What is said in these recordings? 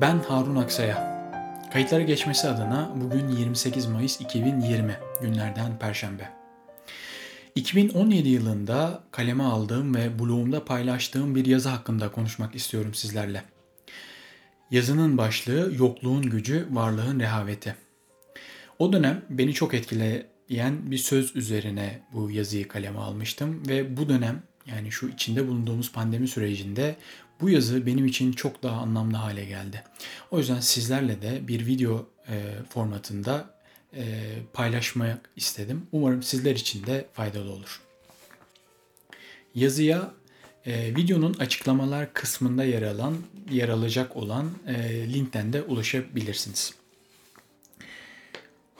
Ben Harun Aksaya. Kayıtlara geçmesi adına bugün 28 Mayıs 2020 günlerden Perşembe. 2017 yılında kaleme aldığım ve blogumda paylaştığım bir yazı hakkında konuşmak istiyorum sizlerle. Yazının başlığı Yokluğun Gücü, Varlığın Rehaveti. O dönem beni çok etkileyen bir söz üzerine bu yazıyı kaleme almıştım ve bu dönem yani şu içinde bulunduğumuz pandemi sürecinde bu yazı benim için çok daha anlamlı hale geldi. O yüzden sizlerle de bir video e, formatında e, paylaşmak istedim. Umarım sizler için de faydalı olur. Yazıya e, videonun açıklamalar kısmında yer alan yer alacak olan e, linkten de ulaşabilirsiniz.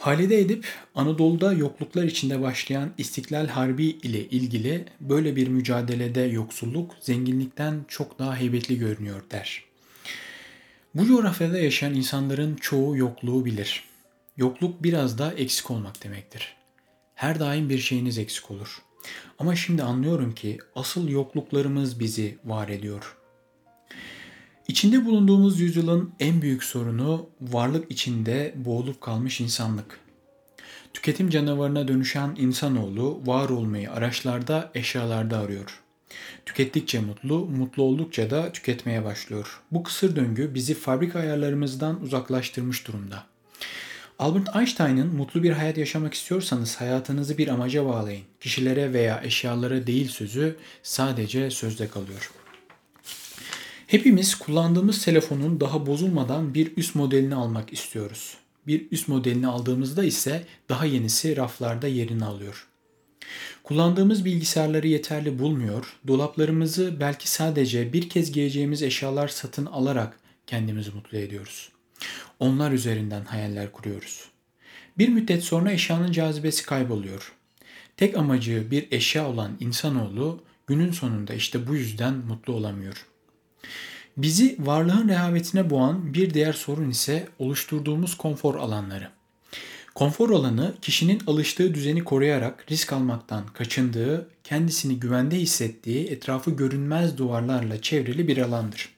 Halide Edip, Anadolu'da yokluklar içinde başlayan İstiklal Harbi ile ilgili böyle bir mücadelede yoksulluk zenginlikten çok daha heybetli görünüyor der. Bu coğrafyada yaşayan insanların çoğu yokluğu bilir. Yokluk biraz da eksik olmak demektir. Her daim bir şeyiniz eksik olur. Ama şimdi anlıyorum ki asıl yokluklarımız bizi var ediyor. İçinde bulunduğumuz yüzyılın en büyük sorunu varlık içinde boğulup kalmış insanlık. Tüketim canavarına dönüşen insanoğlu var olmayı araçlarda, eşyalarda arıyor. Tükettikçe mutlu, mutlu oldukça da tüketmeye başlıyor. Bu kısır döngü bizi fabrika ayarlarımızdan uzaklaştırmış durumda. Albert Einstein'ın mutlu bir hayat yaşamak istiyorsanız hayatınızı bir amaca bağlayın. Kişilere veya eşyalara değil sözü sadece sözde kalıyor. Hepimiz kullandığımız telefonun daha bozulmadan bir üst modelini almak istiyoruz. Bir üst modelini aldığımızda ise daha yenisi raflarda yerini alıyor. Kullandığımız bilgisayarları yeterli bulmuyor, dolaplarımızı belki sadece bir kez giyeceğimiz eşyalar satın alarak kendimizi mutlu ediyoruz. Onlar üzerinden hayaller kuruyoruz. Bir müddet sonra eşyanın cazibesi kayboluyor. Tek amacı bir eşya olan insanoğlu günün sonunda işte bu yüzden mutlu olamıyor.'' Bizi varlığın rehavetine boğan bir diğer sorun ise oluşturduğumuz konfor alanları. Konfor alanı kişinin alıştığı düzeni koruyarak risk almaktan kaçındığı, kendisini güvende hissettiği etrafı görünmez duvarlarla çevrili bir alandır.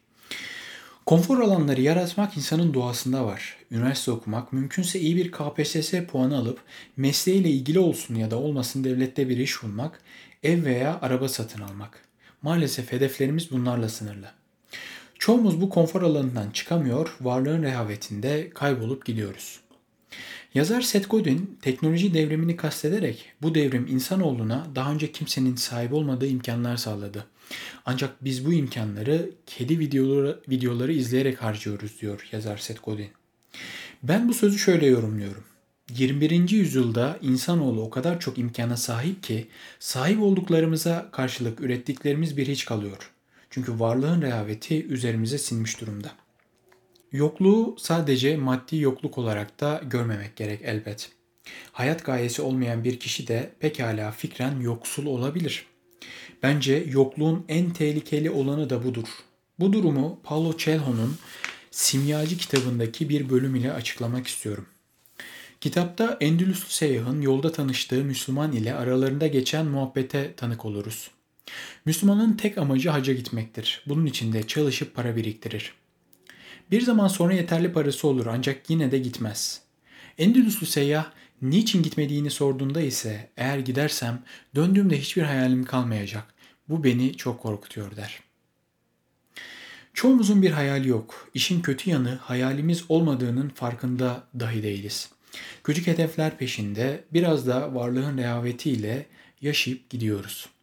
Konfor alanları yaratmak insanın doğasında var. Üniversite okumak, mümkünse iyi bir KPSS puanı alıp mesleğiyle ilgili olsun ya da olmasın devlette bir iş bulmak, ev veya araba satın almak. Maalesef hedeflerimiz bunlarla sınırlı. Çoğumuz bu konfor alanından çıkamıyor, varlığın rehavetinde kaybolup gidiyoruz. Yazar Seth Godin teknoloji devrimini kastederek bu devrim insanoğluna daha önce kimsenin sahip olmadığı imkanlar sağladı. Ancak biz bu imkanları kedi videoları, videoları izleyerek harcıyoruz diyor yazar Seth Godin. Ben bu sözü şöyle yorumluyorum. 21. yüzyılda insanoğlu o kadar çok imkana sahip ki sahip olduklarımıza karşılık ürettiklerimiz bir hiç kalıyor. Çünkü varlığın rehaveti üzerimize sinmiş durumda. Yokluğu sadece maddi yokluk olarak da görmemek gerek elbet. Hayat gayesi olmayan bir kişi de pekala fikren yoksul olabilir. Bence yokluğun en tehlikeli olanı da budur. Bu durumu Paulo Coelho'nun Simyacı kitabındaki bir bölüm ile açıklamak istiyorum. Kitapta Endülüslü seyyahın yolda tanıştığı Müslüman ile aralarında geçen muhabbete tanık oluruz. Müslümanın tek amacı hacca gitmektir. Bunun için de çalışıp para biriktirir. Bir zaman sonra yeterli parası olur ancak yine de gitmez. Endülüslü seyyah niçin gitmediğini sorduğunda ise eğer gidersem döndüğümde hiçbir hayalim kalmayacak. Bu beni çok korkutuyor der. Çoğumuzun bir hayali yok. İşin kötü yanı hayalimiz olmadığının farkında dahi değiliz. Küçük hedefler peşinde biraz da varlığın rehavetiyle yaşayıp gidiyoruz.''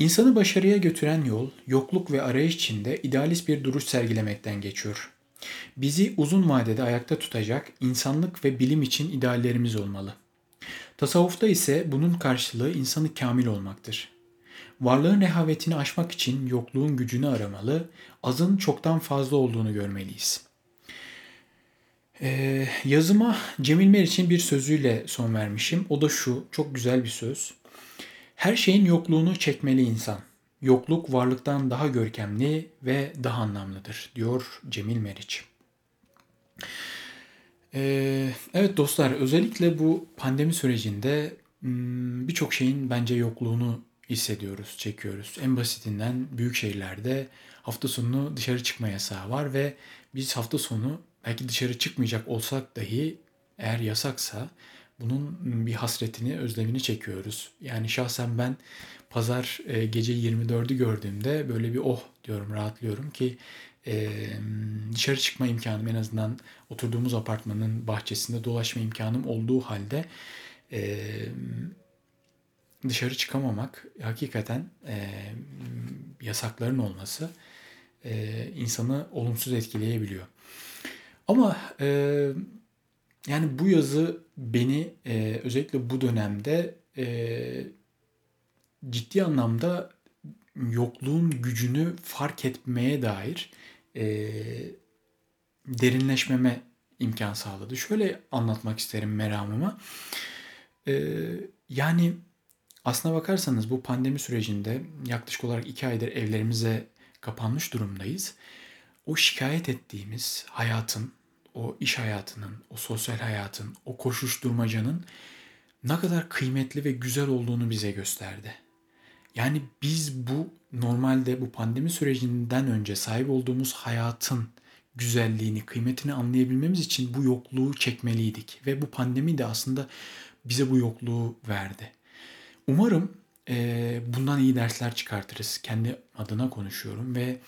İnsanı başarıya götüren yol, yokluk ve arayış içinde idealist bir duruş sergilemekten geçiyor. Bizi uzun vadede ayakta tutacak insanlık ve bilim için ideallerimiz olmalı. Tasavvufta ise bunun karşılığı insanı kamil olmaktır. Varlığın rehavetini aşmak için yokluğun gücünü aramalı, azın çoktan fazla olduğunu görmeliyiz. Ee, yazıma Cemil Meriç'in bir sözüyle son vermişim. O da şu, çok güzel bir söz. Her şeyin yokluğunu çekmeli insan. Yokluk varlıktan daha görkemli ve daha anlamlıdır diyor Cemil Meriç. Ee, evet dostlar özellikle bu pandemi sürecinde hmm, birçok şeyin bence yokluğunu hissediyoruz, çekiyoruz. En basitinden büyük şehirlerde hafta sonu dışarı çıkma yasağı var ve biz hafta sonu belki dışarı çıkmayacak olsak dahi eğer yasaksa bunun bir hasretini, özlemini çekiyoruz. Yani şahsen ben pazar e, gece 24'ü gördüğümde böyle bir oh diyorum, rahatlıyorum ki e, dışarı çıkma imkanım en azından oturduğumuz apartmanın bahçesinde dolaşma imkanım olduğu halde e, dışarı çıkamamak hakikaten yasakların olması insanı olumsuz etkileyebiliyor. Ama e, yani bu yazı beni e, özellikle bu dönemde e, ciddi anlamda yokluğun gücünü fark etmeye dair e, derinleşmeme imkan sağladı. Şöyle anlatmak isterim meramımı. E, yani aslına bakarsanız bu pandemi sürecinde yaklaşık olarak iki aydır evlerimize kapanmış durumdayız. O şikayet ettiğimiz hayatın, o iş hayatının, o sosyal hayatın, o koşuşturmacanın ne kadar kıymetli ve güzel olduğunu bize gösterdi. Yani biz bu normalde bu pandemi sürecinden önce sahip olduğumuz hayatın güzelliğini, kıymetini anlayabilmemiz için bu yokluğu çekmeliydik. Ve bu pandemi de aslında bize bu yokluğu verdi. Umarım e, bundan iyi dersler çıkartırız. Kendi adına konuşuyorum ve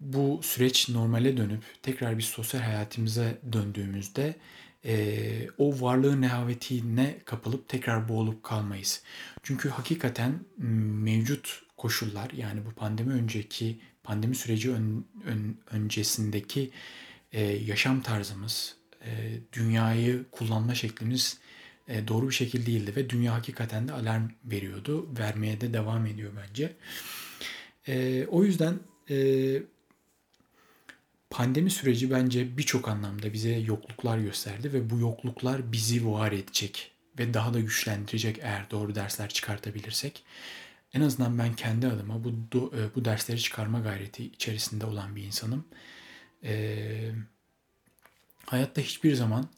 bu süreç normale dönüp tekrar bir sosyal hayatımıza döndüğümüzde e, o varlığın nehavetine kapılıp tekrar boğulup kalmayız. Çünkü hakikaten mevcut koşullar yani bu pandemi önceki pandemi süreci ön, ön, öncesindeki e, yaşam tarzımız, e, dünyayı kullanma şeklimiz e, doğru bir şekilde değildi ve dünya hakikaten de alarm veriyordu. Vermeye de devam ediyor bence. E, o yüzden e, pandemi süreci bence birçok anlamda bize yokluklar gösterdi ve bu yokluklar bizi var edecek ve daha da güçlendirecek eğer doğru dersler çıkartabilirsek. En azından ben kendi adıma bu e, bu dersleri çıkarma gayreti içerisinde olan bir insanım. Ee, hayatta hiçbir zaman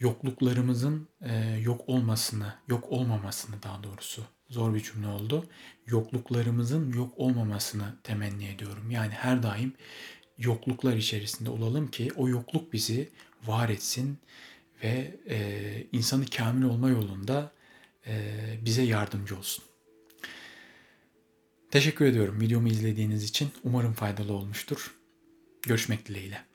yokluklarımızın e, yok olmasını, yok olmamasını daha doğrusu zor bir cümle oldu. Yokluklarımızın yok olmamasını temenni ediyorum. Yani her daim yokluklar içerisinde olalım ki o yokluk bizi var etsin ve e, insanı kamil olma yolunda e, bize yardımcı olsun. Teşekkür ediyorum videomu izlediğiniz için. Umarım faydalı olmuştur. Görüşmek dileğiyle.